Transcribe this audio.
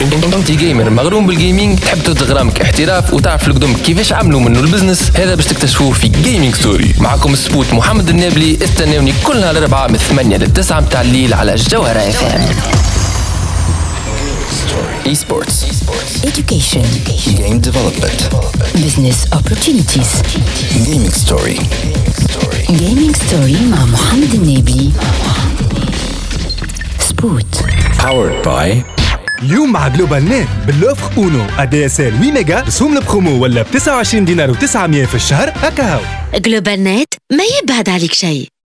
انت gamer مغروم بال gaming تحب تتغرامك احتراف وتعرف ال game كيفاش عملوا منه ال business هذا باش تكتشفوه في Gaming Story معكم ال spot محمد النابلي استناوني كل نهار الاربعاء من 8 ل 9 متاع الليل على الجوهرة اف ام Esports. Education. Game development. Business opportunities. Gaming story. Gaming story مع محمد النبي. سبوت. Powered by اليوم مع جلوبال نت باللوفر أونو. ادي اس ال 8 ميجا رسوم البرومو ولا ب 29 دينار و900 في الشهر. هكا هاو جلوبال نت ما يبعد عليك شيء.